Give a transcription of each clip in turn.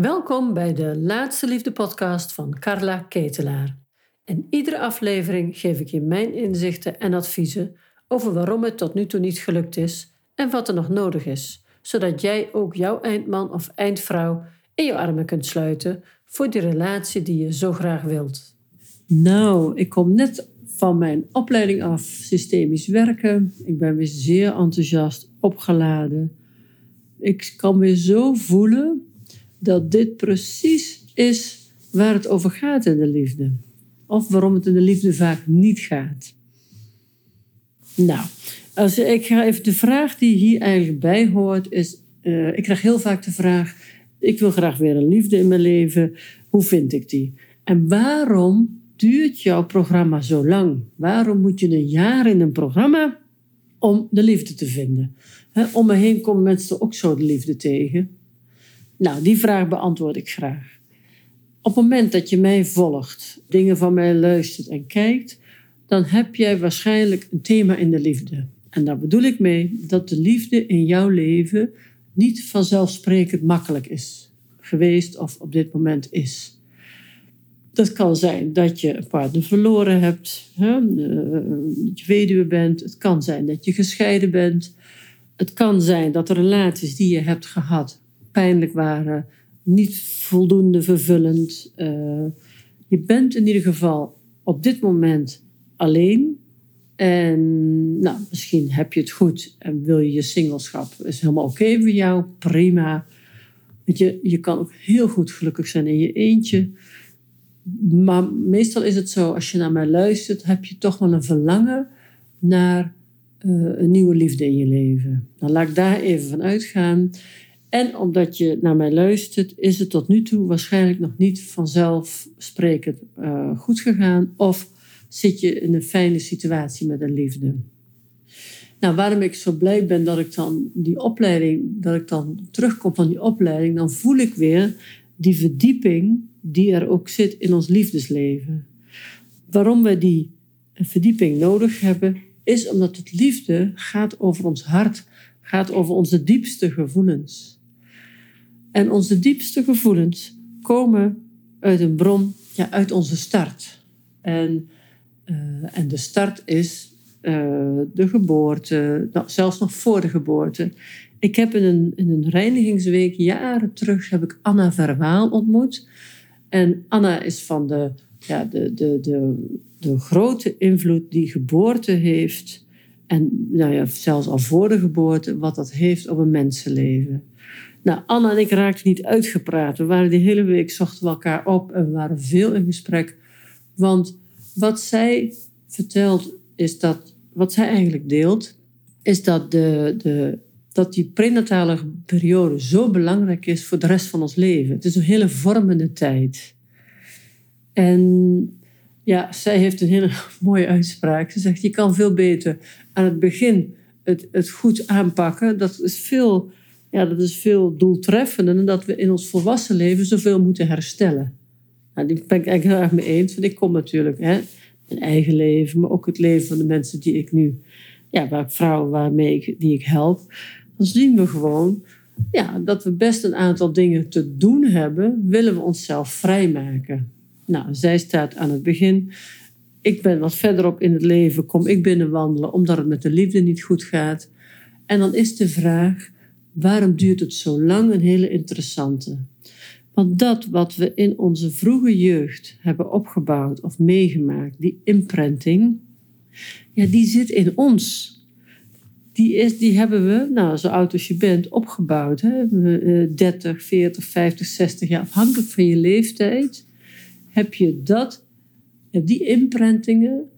Welkom bij de Laatste Liefde podcast van Carla Ketelaar. In iedere aflevering geef ik je mijn inzichten en adviezen over waarom het tot nu toe niet gelukt is en wat er nog nodig is, zodat jij ook jouw eindman of eindvrouw in je armen kunt sluiten voor die relatie die je zo graag wilt. Nou, ik kom net van mijn opleiding af systemisch werken. Ik ben weer zeer enthousiast, opgeladen. Ik kan weer zo voelen dat dit precies is waar het over gaat in de liefde. Of waarom het in de liefde vaak niet gaat. Nou, als ik ga even de vraag die hier eigenlijk bij hoort, is: uh, ik krijg heel vaak de vraag: ik wil graag weer een liefde in mijn leven. Hoe vind ik die? En waarom duurt jouw programma zo lang? Waarom moet je een jaar in een programma om de liefde te vinden? om me heen komen mensen ook zo de liefde tegen. Nou, die vraag beantwoord ik graag. Op het moment dat je mij volgt, dingen van mij luistert en kijkt, dan heb jij waarschijnlijk een thema in de liefde. En daar bedoel ik mee dat de liefde in jouw leven niet vanzelfsprekend makkelijk is geweest of op dit moment is. Dat kan zijn dat je een partner verloren hebt, hè, eh, dat je weduwe bent. Het kan zijn dat je gescheiden bent. Het kan zijn dat de relaties die je hebt gehad pijnlijk waren, niet voldoende vervullend. Uh, je bent in ieder geval op dit moment alleen. En nou, misschien heb je het goed en wil je je singelschap. Is helemaal oké voor jou, prima. Je, je kan ook heel goed gelukkig zijn in je eentje. Maar meestal is het zo, als je naar mij luistert, heb je toch wel een verlangen naar uh, een nieuwe liefde in je leven. Dan laat ik daar even van uitgaan. En omdat je naar mij luistert, is het tot nu toe waarschijnlijk nog niet vanzelfsprekend uh, goed gegaan. Of zit je in een fijne situatie met een liefde. Nou, waarom ik zo blij ben dat ik dan die opleiding, dat ik dan terugkom van die opleiding, dan voel ik weer die verdieping die er ook zit in ons liefdesleven. Waarom we die verdieping nodig hebben, is omdat het liefde gaat over ons hart, gaat over onze diepste gevoelens. En onze diepste gevoelens komen uit een bron, ja, uit onze start. En, uh, en de start is uh, de geboorte, nou, zelfs nog voor de geboorte. Ik heb in een, in een reinigingsweek jaren terug heb ik Anna Verwaal ontmoet. En Anna is van de, ja, de, de, de, de grote invloed die geboorte heeft. En nou ja, zelfs al voor de geboorte, wat dat heeft op een mensenleven. Nou, Anna en ik raakten niet uitgepraat. We waren die hele week, zochten we elkaar op en we waren veel in gesprek. Want wat zij vertelt, is dat, wat zij eigenlijk deelt, is dat, de, de, dat die prenatale periode zo belangrijk is voor de rest van ons leven. Het is een hele vormende tijd. En ja, zij heeft een hele mooie uitspraak. Ze zegt, je kan veel beter aan het begin het, het goed aanpakken. Dat is veel ja, dat is veel doeltreffender dan dat we in ons volwassen leven zoveel moeten herstellen. Nou, die ben ik eigenlijk heel erg mee eens, want ik kom natuurlijk, hè, mijn eigen leven, maar ook het leven van de mensen die ik nu, ja, waar, vrouwen waarmee die ik help. Dan zien we gewoon ja, dat we best een aantal dingen te doen hebben, willen we onszelf vrijmaken. Nou, zij staat aan het begin. Ik ben wat verderop in het leven, kom ik binnenwandelen omdat het met de liefde niet goed gaat. En dan is de vraag, Waarom duurt het zo lang? Een hele interessante. Want dat wat we in onze vroege jeugd hebben opgebouwd of meegemaakt, die imprinting, ja, die zit in ons. Die, is, die hebben we, nou, zo oud als je bent, opgebouwd. Hè? 30, 40, 50, 60 jaar, afhankelijk van je leeftijd, heb je dat, die imprintingen,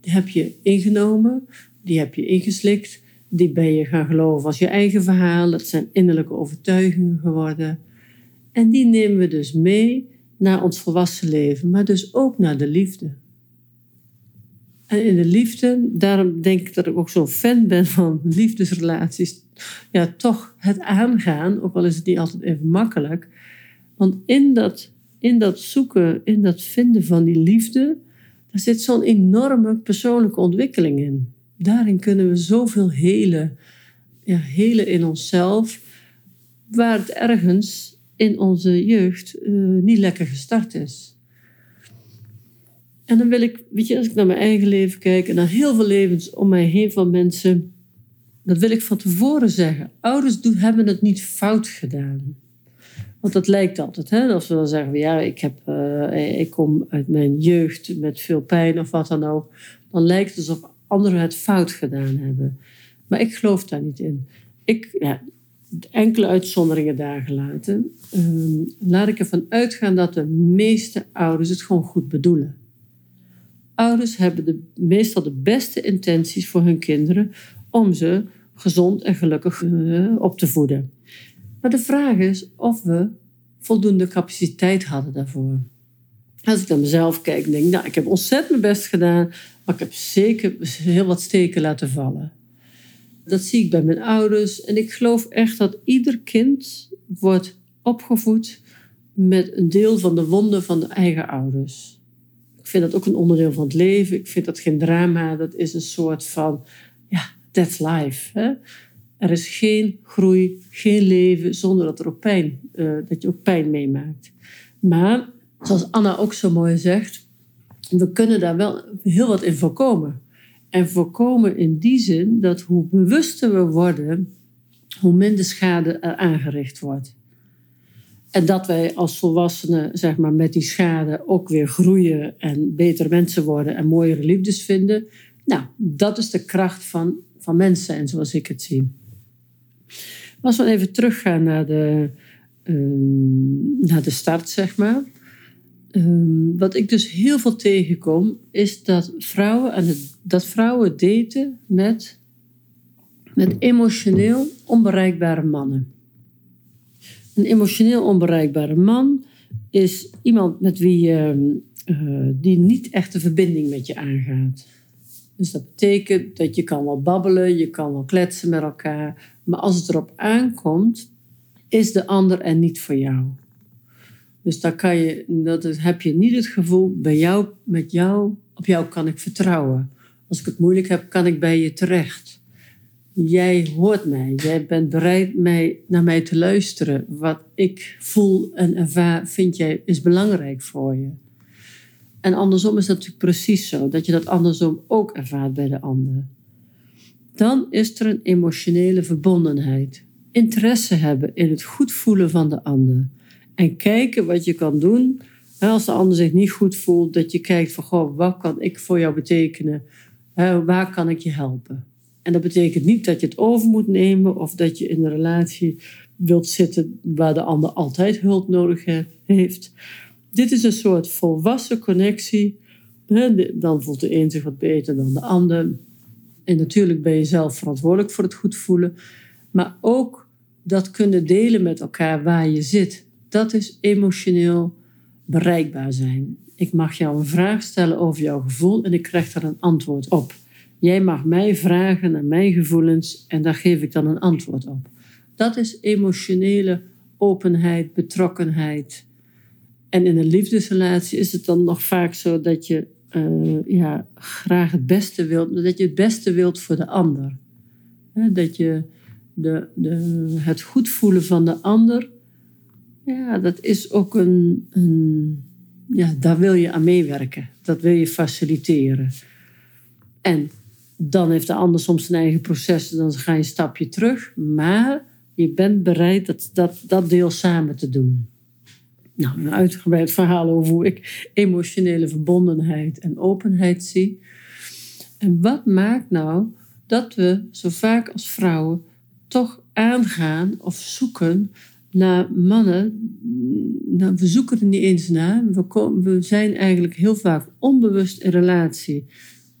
heb je ingenomen, die heb je ingeslikt die ben je gaan geloven als je eigen verhaal. Dat zijn innerlijke overtuigingen geworden. En die nemen we dus mee naar ons volwassen leven, maar dus ook naar de liefde. En in de liefde, daarom denk ik dat ik ook zo'n fan ben van liefdesrelaties. Ja, toch het aangaan, ook al is het niet altijd even makkelijk. Want in dat, in dat zoeken, in dat vinden van die liefde, daar zit zo'n enorme persoonlijke ontwikkeling in daarin kunnen we zoveel helen. Ja, helen in onszelf. Waar het ergens in onze jeugd eh, niet lekker gestart is. En dan wil ik, weet je, als ik naar mijn eigen leven kijk en naar heel veel levens om mij heen van mensen, dat wil ik van tevoren zeggen. Ouders doen, hebben het niet fout gedaan. Want dat lijkt altijd. Hè? Als we dan zeggen, ja, ik, heb, uh, ik kom uit mijn jeugd met veel pijn of wat dan ook. Dan lijkt het alsof anderen het fout gedaan hebben. Maar ik geloof daar niet in. Ik, ja, enkele uitzonderingen daar gelaten. Uh, laat ik ervan uitgaan dat de meeste ouders het gewoon goed bedoelen. Ouders hebben de, meestal de beste intenties voor hun kinderen om ze gezond en gelukkig uh, op te voeden. Maar de vraag is of we voldoende capaciteit hadden daarvoor. Als ik naar mezelf kijk, denk ik, nou, ik heb ontzettend mijn best gedaan, maar ik heb zeker heel wat steken laten vallen. Dat zie ik bij mijn ouders en ik geloof echt dat ieder kind wordt opgevoed met een deel van de wonden van de eigen ouders. Ik vind dat ook een onderdeel van het leven. Ik vind dat geen drama, dat is een soort van, ja, that's life. Hè? Er is geen groei, geen leven zonder dat, er ook pijn, uh, dat je ook pijn meemaakt. Maar, zoals Anna ook zo mooi zegt, we kunnen daar wel heel wat in voorkomen. En voorkomen in die zin dat hoe bewuster we worden, hoe minder schade er aangericht wordt. En dat wij als volwassenen zeg maar, met die schade ook weer groeien en betere mensen worden en mooiere liefdes vinden. Nou, dat is de kracht van, van mensen en zoals ik het zie. Als we even teruggaan naar de, um, naar de start, zeg maar. Um, wat ik dus heel veel tegenkom, is dat vrouwen, en dat vrouwen daten met, met emotioneel onbereikbare mannen. Een emotioneel onbereikbare man is iemand met wie je, uh, die niet echt een verbinding met je aangaat. Dus dat betekent dat je kan wel babbelen, je kan wel kletsen met elkaar, maar als het erop aankomt, is de ander er niet voor jou. Dus daar je, heb je niet het gevoel, bij jou, met jou, op jou kan ik vertrouwen. Als ik het moeilijk heb, kan ik bij je terecht. Jij hoort mij, jij bent bereid mij, naar mij te luisteren. Wat ik voel en ervaar, vind jij, is belangrijk voor je. En andersom is dat natuurlijk precies zo, dat je dat andersom ook ervaart bij de ander. Dan is er een emotionele verbondenheid. Interesse hebben in het goed voelen van de ander. En kijken wat je kan doen als de ander zich niet goed voelt. Dat je kijkt van, goh, wat kan ik voor jou betekenen? Waar kan ik je helpen? En dat betekent niet dat je het over moet nemen of dat je in een relatie wilt zitten waar de ander altijd hulp nodig heeft. Dit is een soort volwassen connectie. Dan voelt de een zich wat beter dan de ander. En natuurlijk ben je zelf verantwoordelijk voor het goed voelen. Maar ook dat kunnen delen met elkaar waar je zit. Dat is emotioneel bereikbaar zijn. Ik mag jou een vraag stellen over jouw gevoel en ik krijg daar een antwoord op. Jij mag mij vragen naar mijn gevoelens en daar geef ik dan een antwoord op. Dat is emotionele openheid, betrokkenheid. En in een liefdesrelatie is het dan nog vaak zo dat je uh, ja, graag het beste wilt, dat je het beste wilt voor de ander. Dat je de, de, het goed voelen van de ander, ja, dat is ook een, een, ja, daar wil je aan meewerken. Dat wil je faciliteren. En dan heeft de ander soms zijn eigen proces, dan ga je een stapje terug, maar je bent bereid dat, dat, dat deel samen te doen. Nou, een uitgebreid verhaal over hoe ik emotionele verbondenheid en openheid zie. En wat maakt nou dat we zo vaak als vrouwen toch aangaan of zoeken naar mannen. Nou, we zoeken er niet eens naar. We, komen, we zijn eigenlijk heel vaak onbewust in relatie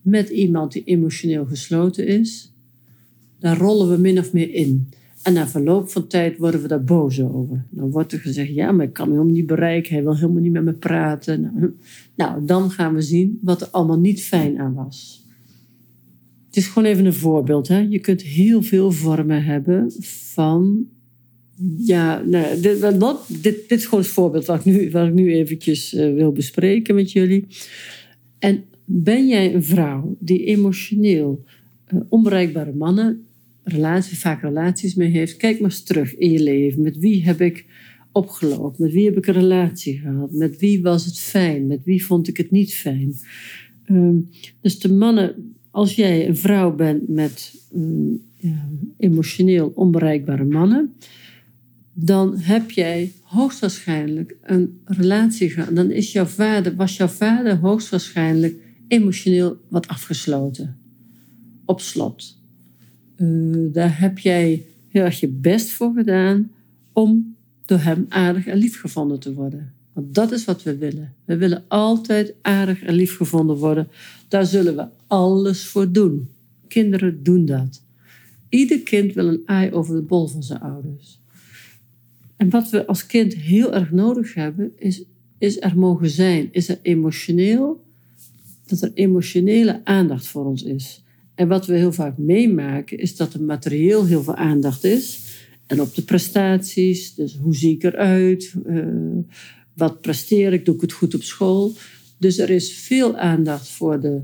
met iemand die emotioneel gesloten is. Daar rollen we min of meer in. En na verloop van tijd worden we daar boos over. Dan wordt er gezegd, ja, maar ik kan hem niet bereiken. Hij wil helemaal niet met me praten. Nou, nou, dan gaan we zien wat er allemaal niet fijn aan was. Het is gewoon even een voorbeeld. Hè? Je kunt heel veel vormen hebben van... Ja, nou, dit, dit, is gewoon het voorbeeld wat ik nu, wat ik nu eventjes uh, wil bespreken met jullie. En ben jij een vrouw die emotioneel uh, onbereikbare mannen relatie, vaak relaties mee heeft. Kijk maar eens terug in je leven. Met wie heb ik opgelopen? Met wie heb ik een relatie gehad? Met wie was het fijn? Met wie vond ik het niet fijn? Ehm, dus de mannen, als jij een vrouw bent met ja, emotioneel onbereikbare mannen, dan heb jij hoogstwaarschijnlijk een relatie gehad. Dan is jouw vader, was jouw vader hoogstwaarschijnlijk emotioneel wat afgesloten. Op slot. Uh, daar heb jij heel erg je best voor gedaan om door hem aardig en lief gevonden te worden. Want dat is wat we willen. We willen altijd aardig en lief gevonden worden. Daar zullen we alles voor doen. Kinderen doen dat. Ieder kind wil een ei over de bol van zijn ouders. En wat we als kind heel erg nodig hebben, is, is er mogen zijn. Is er emotioneel, dat er emotionele aandacht voor ons is. En wat we heel vaak meemaken, is dat er materieel heel veel aandacht is. En op de prestaties, dus hoe zie ik eruit, uh, wat presteer ik, doe ik het goed op school. Dus er is veel aandacht voor de,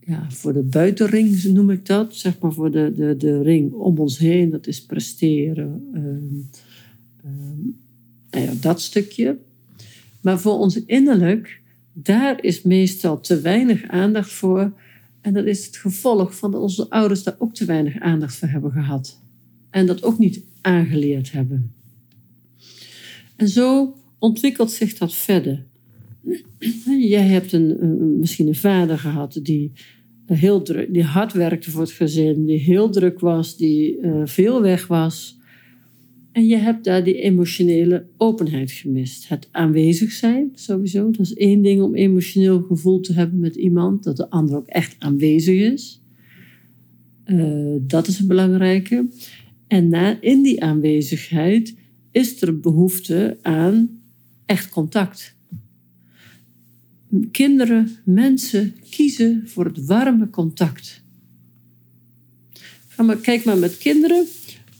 ja, voor de buitenring, noem ik dat. Zeg maar voor de, de, de ring om ons heen, dat is presteren. Um, um, ja, dat stukje. Maar voor ons innerlijk, daar is meestal te weinig aandacht voor. En dat is het gevolg van dat onze ouders daar ook te weinig aandacht voor hebben gehad. En dat ook niet aangeleerd hebben. En zo ontwikkelt zich dat verder. Jij hebt een, misschien een vader gehad die, heel druk, die hard werkte voor het gezin, die heel druk was, die uh, veel weg was. En je hebt daar die emotionele openheid gemist. Het aanwezig zijn, sowieso. Dat is één ding om emotioneel gevoel te hebben met iemand, dat de ander ook echt aanwezig is. Uh, dat is een belangrijke. En na, in die aanwezigheid is er behoefte aan echt contact. Kinderen, mensen kiezen voor het warme contact. Kijk maar met kinderen.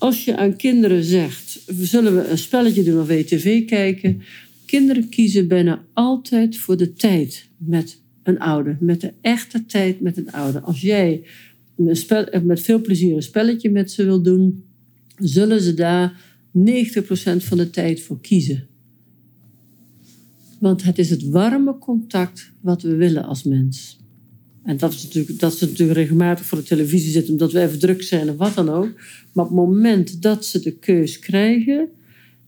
Als je aan kinderen zegt, zullen we een spelletje doen of WTV kijken? Kinderen kiezen bijna altijd voor de tijd met een ouder. Met de echte tijd met een ouder. Als jij met veel plezier een spelletje met ze wil doen, zullen ze daar 90% van de tijd voor kiezen. Want het is het warme contact wat we willen als mens. En dat is natuurlijk, dat ze natuurlijk regelmatig voor de televisie zitten omdat we even druk zijn of wat dan ook. Maar op het moment dat ze de keus krijgen,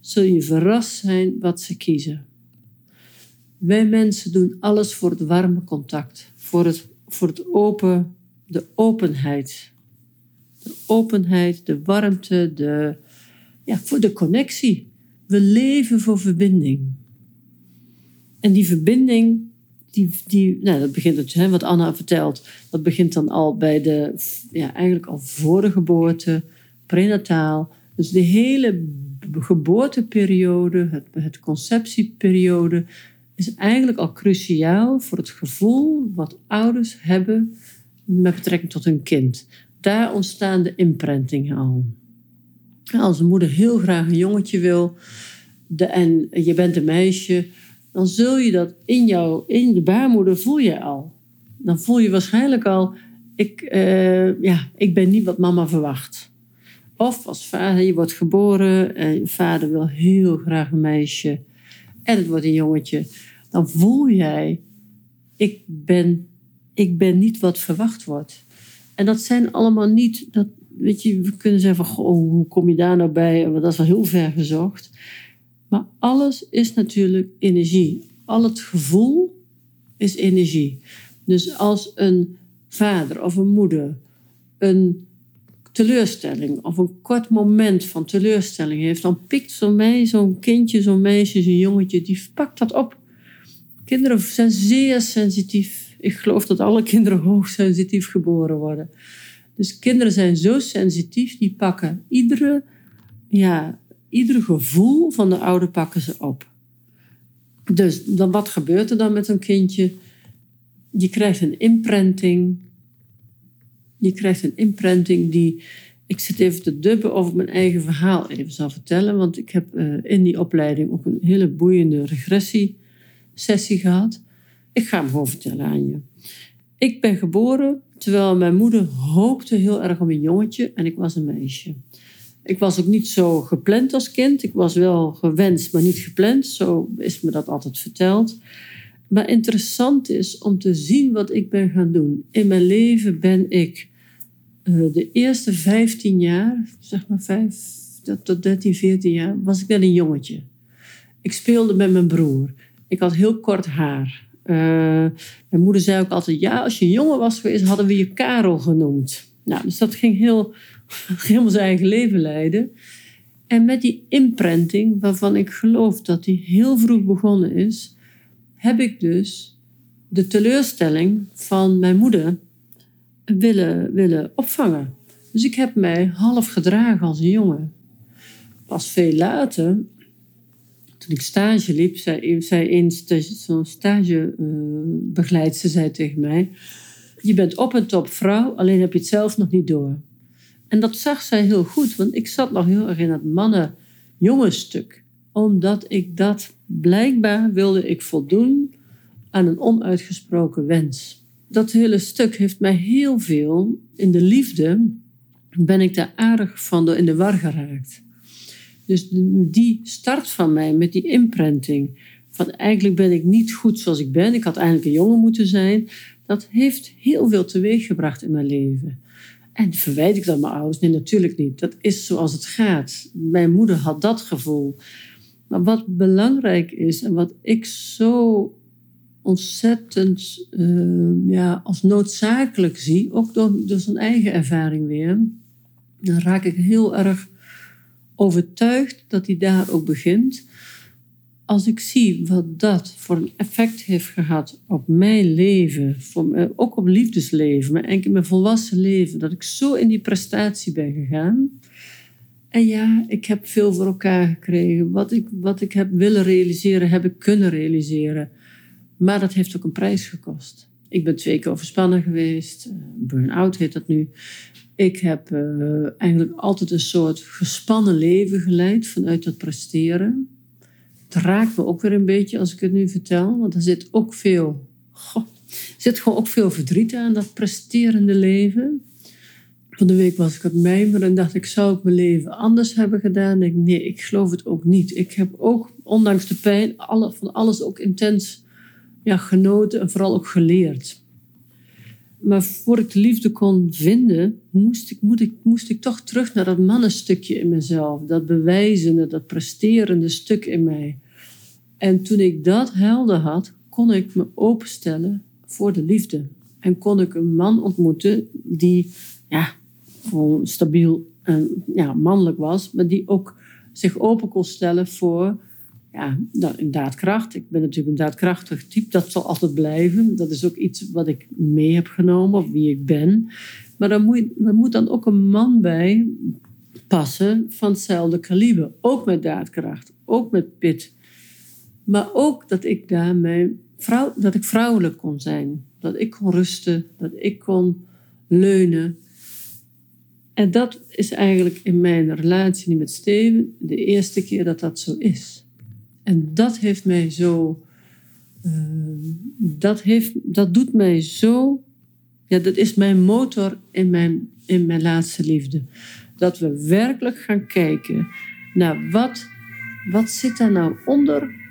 zul je verrast zijn wat ze kiezen. Wij mensen doen alles voor het warme contact, voor, het, voor het open, de openheid. De openheid, de warmte, de, ja, voor de connectie. We leven voor verbinding. En die verbinding, die, die, nou, dat begint wat Anna vertelt, dat begint dan al bij de, ja, eigenlijk al voor de geboorte, prenataal. Dus de hele geboorteperiode, het, het conceptieperiode, is eigenlijk al cruciaal voor het gevoel wat ouders hebben met betrekking tot hun kind. Daar ontstaan de imprintingen al. Als een moeder heel graag een jongetje wil de, en je bent een meisje, dan zul je dat in jou, in de baarmoeder voel je al. Dan voel je waarschijnlijk al, ik, uh, ja, ik ben niet wat mama verwacht. Of als vader, je wordt geboren en je vader wil heel graag een meisje en het wordt een jongetje. Dan voel jij, ik ben, ik ben niet wat verwacht wordt. En dat zijn allemaal niet, dat, weet je, we kunnen zeggen van, goh, hoe kom je daar nou bij? Dat is wel heel ver gezocht. Maar alles is natuurlijk energie. Al het gevoel is energie. Dus als een vader of een moeder een teleurstelling of een kort moment van teleurstelling heeft, dan pikt zo'n mij, zo'n kindje, zo'n meisje, zo'n jongetje, die pakt dat op. Kinderen zijn zeer sensitief. Ik geloof dat alle kinderen hoogsensitief geboren worden. Dus kinderen zijn zo sensitief, die pakken iedere ja, ieder gevoel van de ouder pakken ze op. Dus dan, wat gebeurt er dan met een kindje? Je krijgt een imprinting. Je krijgt een imprinting die. Ik zit even te dubben over mijn eigen verhaal even zal vertellen. Want ik heb uh, in die opleiding ook een hele boeiende regressiesessie gehad. Ik ga hem gewoon vertellen aan je. Ik ben geboren terwijl mijn moeder hoopte heel erg om een jongetje en ik was een meisje. Ik was ook niet zo gepland als kind. Ik was wel gewenst, maar niet gepland. Zo is me dat altijd verteld. Maar interessant is om te zien wat ik ben gaan doen. In mijn leven ben ik uh, de eerste 15 jaar, zeg maar 5 tot 13, 14 jaar, was ik net een jongetje. Ik speelde met mijn broer. Ik had heel kort haar. Uh, mijn moeder zei ook altijd: Ja, als je jongen was geweest, hadden we je Karel genoemd. Nou, dus dat ging heel, helemaal zijn eigen leven leiden. En met die imprinting, waarvan ik geloof dat die heel vroeg begonnen is, heb ik dus de teleurstelling van mijn moeder willen, willen opvangen. Dus ik heb mij half gedragen als een jongen. Pas veel later, toen ik stage liep, zei, zei zo'n stagebegeleidster zei tegen mij: Je bent op en top vrouw, alleen heb je het zelf nog niet door. En dat zag zij heel goed, want ik zat nog heel erg in het mannen-jongen-stuk. Omdat ik dat blijkbaar wilde ik voldoen aan een onuitgesproken wens. Dat hele stuk heeft mij heel veel in de liefde, ben ik daar aardig van door in de war geraakt. Dus die start van mij met die imprinting, van eigenlijk ben ik niet goed zoals ik ben, ik had eigenlijk een jongen moeten zijn, dat heeft heel veel teweeggebracht in mijn leven. En verwijt ik dat mijn ouders? Nee, natuurlijk niet. Dat is zoals het gaat. Mijn moeder had dat gevoel. Maar wat belangrijk is en wat ik zo ontzettend uh, ja, als noodzakelijk zie, ook door, door zijn eigen ervaring weer, dan raak ik heel erg overtuigd dat hij daar ook begint. Als ik zie wat dat voor een effect heeft gehad op mijn leven, voor, ook op liefdesleven, maar enkel mijn volwassen leven, dat ik zo in die prestatie ben gegaan. En ja, ik heb veel voor elkaar gekregen. Wat ik, wat ik heb willen realiseren, heb ik kunnen realiseren. Maar dat heeft ook een prijs gekost. Ik ben twee keer overspannen geweest. Burn-out heet dat nu. Ik heb uh, eigenlijk altijd een soort gespannen leven geleid vanuit dat presteren. Het raakt me ook weer een beetje als ik het nu vertel, want er zit ook veel, goh, zit gewoon ook veel verdriet aan dat presterende leven. Van de week was ik het mijmeren en dacht ik, zou ik mijn leven anders hebben gedaan? Ik, nee, ik geloof het ook niet. Ik heb ook, ondanks de pijn, alle, van alles ook intens ja, genoten en vooral ook geleerd. Maar voor ik de liefde kon vinden, moest ik, moet ik, moest ik toch terug naar dat mannenstukje in mezelf. Dat bewijzende, dat presterende stuk in mij. En toen ik dat helder had, kon ik me openstellen voor de liefde. En kon ik een man ontmoeten die ja, gewoon stabiel en ja, mannelijk was, maar die ook zich open kon stellen voor ja. Ik ben natuurlijk een daadkrachtig type, dat zal altijd blijven. Dat is ook iets wat ik mee heb genomen, of wie ik ben. Maar dan moet, moet dan ook een man bij passen van hetzelfde kaliber. Ook met daadkracht, ook met pit. Maar ook dat ik daarmee vrouw, dat ik vrouwelijk kon zijn. Dat ik kon rusten, dat ik kon leunen. En dat is eigenlijk in mijn relatie met Steven de eerste keer dat dat zo is. En dat heeft mij zo. Uh, dat, heeft, dat doet mij zo. Ja, dat is mijn motor in mijn, in mijn laatste liefde. Dat we werkelijk gaan kijken naar wat, wat zit daar nou onder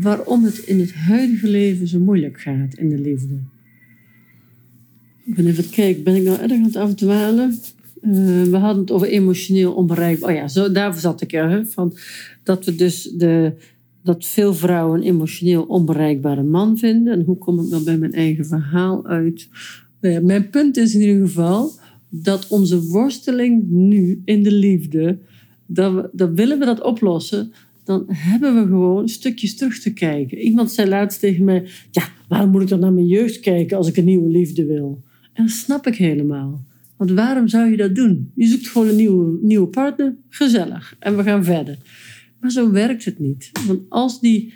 waarom het in het huidige leven zo moeilijk gaat in de liefde. Ik ben even kijken, ben ik nou erg aan het afdwalen? Uh, we hadden het over emotioneel onbereikbaar. Oh ja, zo, daar zat ik er. Van dat we dus de, dat veel vrouwen een emotioneel onbereikbare man vinden. En hoe kom ik nou bij mijn eigen verhaal uit? Nou mijn punt is in ieder geval dat onze worsteling nu in de liefde, dat, dat willen we dat oplossen, dan hebben we gewoon stukjes terug te kijken. Iemand zei laatst tegen mij: Ja, waarom moet ik dan naar mijn jeugd kijken als ik een nieuwe liefde wil? En dat snap ik helemaal. Want waarom zou je dat doen? Je zoekt gewoon een nieuwe, nieuwe partner, gezellig. En we gaan verder. Maar zo werkt het niet. Want als die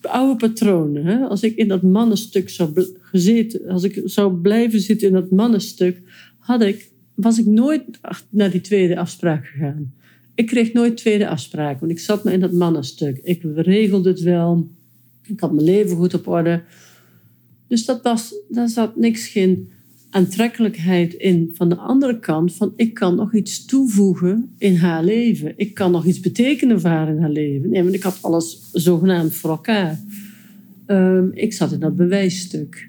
oude patronen, hè, als ik in dat mannenstuk zou gezeten, als ik zou blijven zitten in dat mannenstuk, had ik, was ik nooit naar die tweede afspraak gegaan. Ik kreeg nooit tweede afspraak, want ik zat me in dat mannenstuk. Ik regelde het wel. Ik had mijn leven goed op orde. Dus dat was, daar zat niks geen aantrekkelijkheid in van de andere kant van ik kan nog iets toevoegen in haar leven. Ik kan nog iets betekenen voor haar in haar leven. Nee, want ik had alles zogenaamd voor elkaar. Ehm, ik zat in dat bewijsstuk.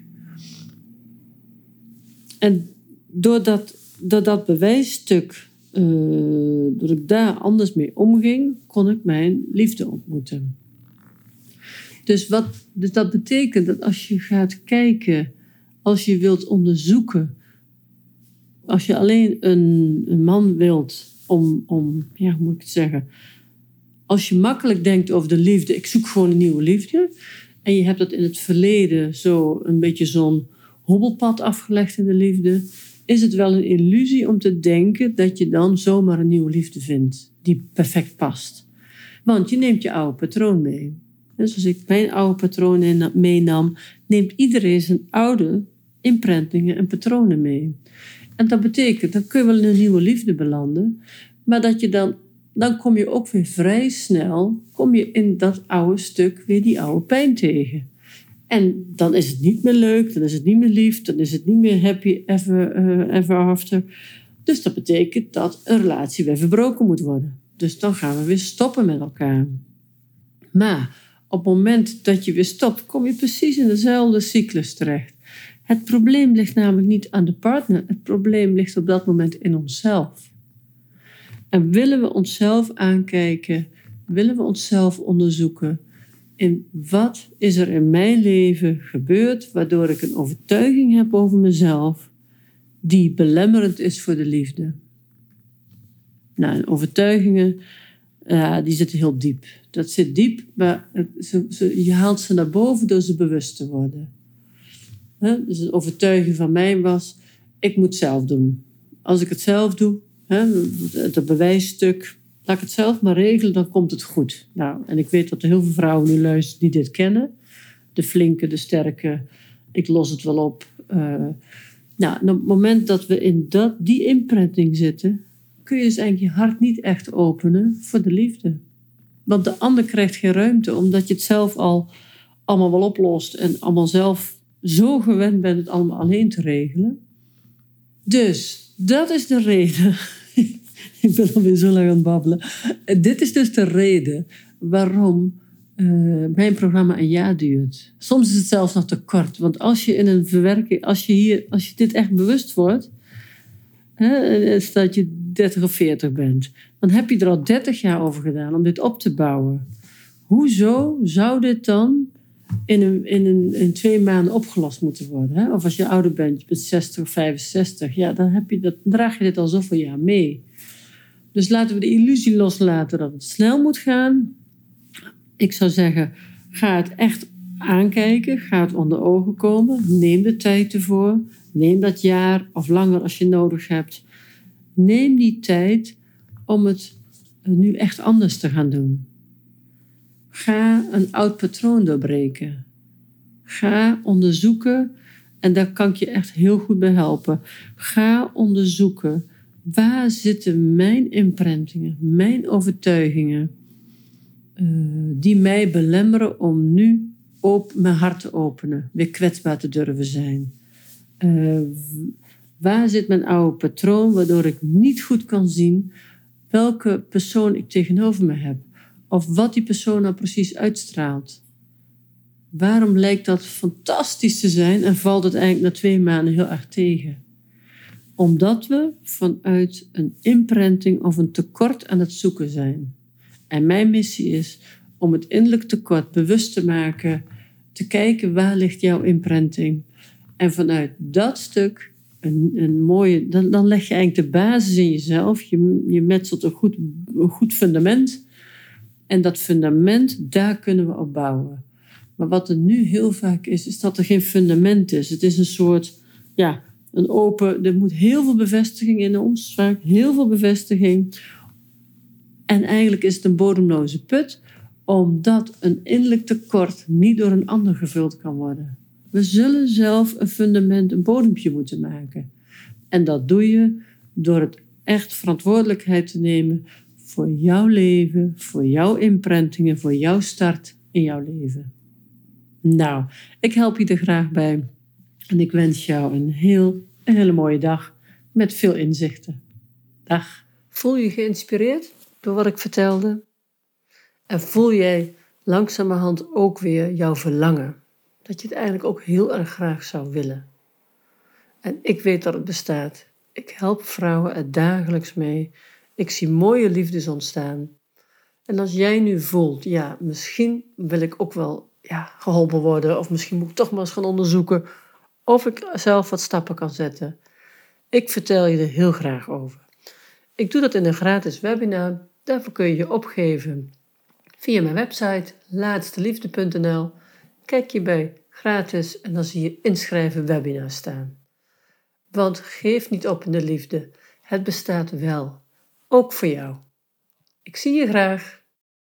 En door dat, bewijsstuk, uh, dat ik daar anders mee omging, kon ik mijn liefde ontmoeten. Dus, wat, dus dat betekent dat als je gaat kijken, als je wilt onderzoeken, als je alleen een, een man wilt om, om, ja, hoe moet ik het zeggen? Als je makkelijk denkt over de liefde, ik zoek gewoon een nieuwe liefde. En je hebt dat in het verleden zo een beetje zo'n hobbelpad afgelegd in de liefde. Is het wel een illusie om te denken dat je dan zomaar een nieuwe liefde vindt die perfect past? Want je neemt je oude patroon mee. Dus als ik mijn oude patronen meenam, neemt iedereen zijn oude imprintingen en patronen mee. En dat betekent, dan kun je wel in een nieuwe liefde belanden, maar dat je dan, dan kom je ook weer vrij snel, kom je in dat oude stuk weer die oude pijn tegen. En dan is het niet meer leuk, dan is het niet meer lief, dan is het niet meer happy ever, uh, ever after. Dus dat betekent dat een relatie weer verbroken moet worden. Dus dan gaan we weer stoppen met elkaar. Maar op het moment dat je weer stopt, kom je precies in dezelfde cyclus terecht. Het probleem ligt namelijk niet aan de partner, het probleem ligt op dat moment in onszelf. En willen we onszelf aankijken, willen we onszelf onderzoeken, in wat is er in mijn leven gebeurd waardoor ik een overtuiging heb over mezelf die belemmerend is voor de liefde. Nou, overtuigingen die zitten heel diep. Dat zit diep, maar je haalt ze naar boven door ze bewust te worden. Dus een overtuiging van mij was, ik moet zelf doen. Als ik het zelf doe, het bewijsstuk, laat ik het zelf maar regelen, dan komt het goed. Nou, en ik weet dat er heel veel vrouwen nu luisteren die dit kennen. De flinke, de sterke, ik los het wel op. Uh, nou, op het moment dat we in dat, die imprinting zitten, kun je dus eigenlijk je hart niet echt openen voor de liefde. Want de ander krijgt geen ruimte, omdat je het zelf al allemaal wel oplost en allemaal zelf zo gewend bent het allemaal alleen te regelen. Dus dat is de reden. ik ben alweer zo lang aan het babbelen. Dit is dus de reden waarom uh, mijn programma een jaar duurt. Soms is het zelfs nog te kort. Want als je in een verwerking, als je, hier, als je dit echt bewust wordt, hè, dat je 30 of 40 bent, dan heb je er al 30 jaar over gedaan om dit op te bouwen. Hoezo zou dit dan in, een, in, een, in twee maanden opgelost moeten worden? Hè? Of als je ouder bent, je bent 60 of 65, ja, dan, heb je dat, draag je dit al zoveel jaar mee. Dus laten we de illusie loslaten dat het snel moet gaan. Ik zou zeggen, ga het echt aankijken, ga het onder ogen komen, neem de tijd ervoor, neem dat jaar of langer als je nodig hebt neem die tijd om het nu echt anders te gaan doen. Ga een oud patroon doorbreken. Ga onderzoeken, en daar kan ik je echt heel goed bij helpen. Ga onderzoeken waar zitten mijn imprintingen, mijn overtuigingen, uh, die mij belemmeren om nu op mijn hart te openen, weer kwetsbaar te durven zijn. Uh, Waar zit mijn oude patroon waardoor ik niet goed kan zien welke persoon ik tegenover me heb? Of wat die persoon nou precies uitstraalt? Waarom lijkt dat fantastisch te zijn en valt het eigenlijk na twee maanden heel erg tegen? Omdat we vanuit een imprinting of een tekort aan het zoeken zijn. En mijn missie is om het innerlijk tekort bewust te maken, te kijken waar ligt jouw imprinting. En vanuit dat stuk een, een mooie, dan, dan leg je eigenlijk de basis in jezelf. Je, je metselt een goed, een goed fundament. En dat fundament, daar kunnen we op bouwen. Maar wat er nu heel vaak is, is dat er geen fundament is. Het is een soort, ja, een open, er moet heel veel bevestiging in ons, vaak heel veel bevestiging. En eigenlijk is het een bodemloze put, omdat een innerlijk tekort niet door een ander gevuld kan worden. We zullen zelf een fundament, een bodempje moeten maken. En dat doe je door het echt verantwoordelijkheid te nemen voor jouw leven, voor jouw imprintingen, voor jouw start in jouw leven. Nou, ik help je er graag bij en ik wens jou een heel een hele mooie dag met veel inzichten. Dag. Voel je geïnspireerd door wat ik vertelde? En voel jij langzamerhand ook weer jouw verlangen? Dat je het eigenlijk ook heel erg graag zou willen. En ik weet dat het bestaat. Ik help vrouwen er dagelijks mee. Ik zie mooie liefdes ontstaan. En als jij nu voelt, ja, misschien wil ik ook wel ja, geholpen worden, of misschien moet ik toch maar eens gaan onderzoeken of ik zelf wat stappen kan zetten. Ik vertel je er heel graag over. Ik doe dat in een gratis webinar. Daarvoor kun je je opgeven via mijn website laatsteliefde.nl. Kijk je bij gratis en dan zie je inschrijven webinar staan. Want geef niet op in de liefde. Het bestaat wel. Ook voor jou. Ik zie je graag.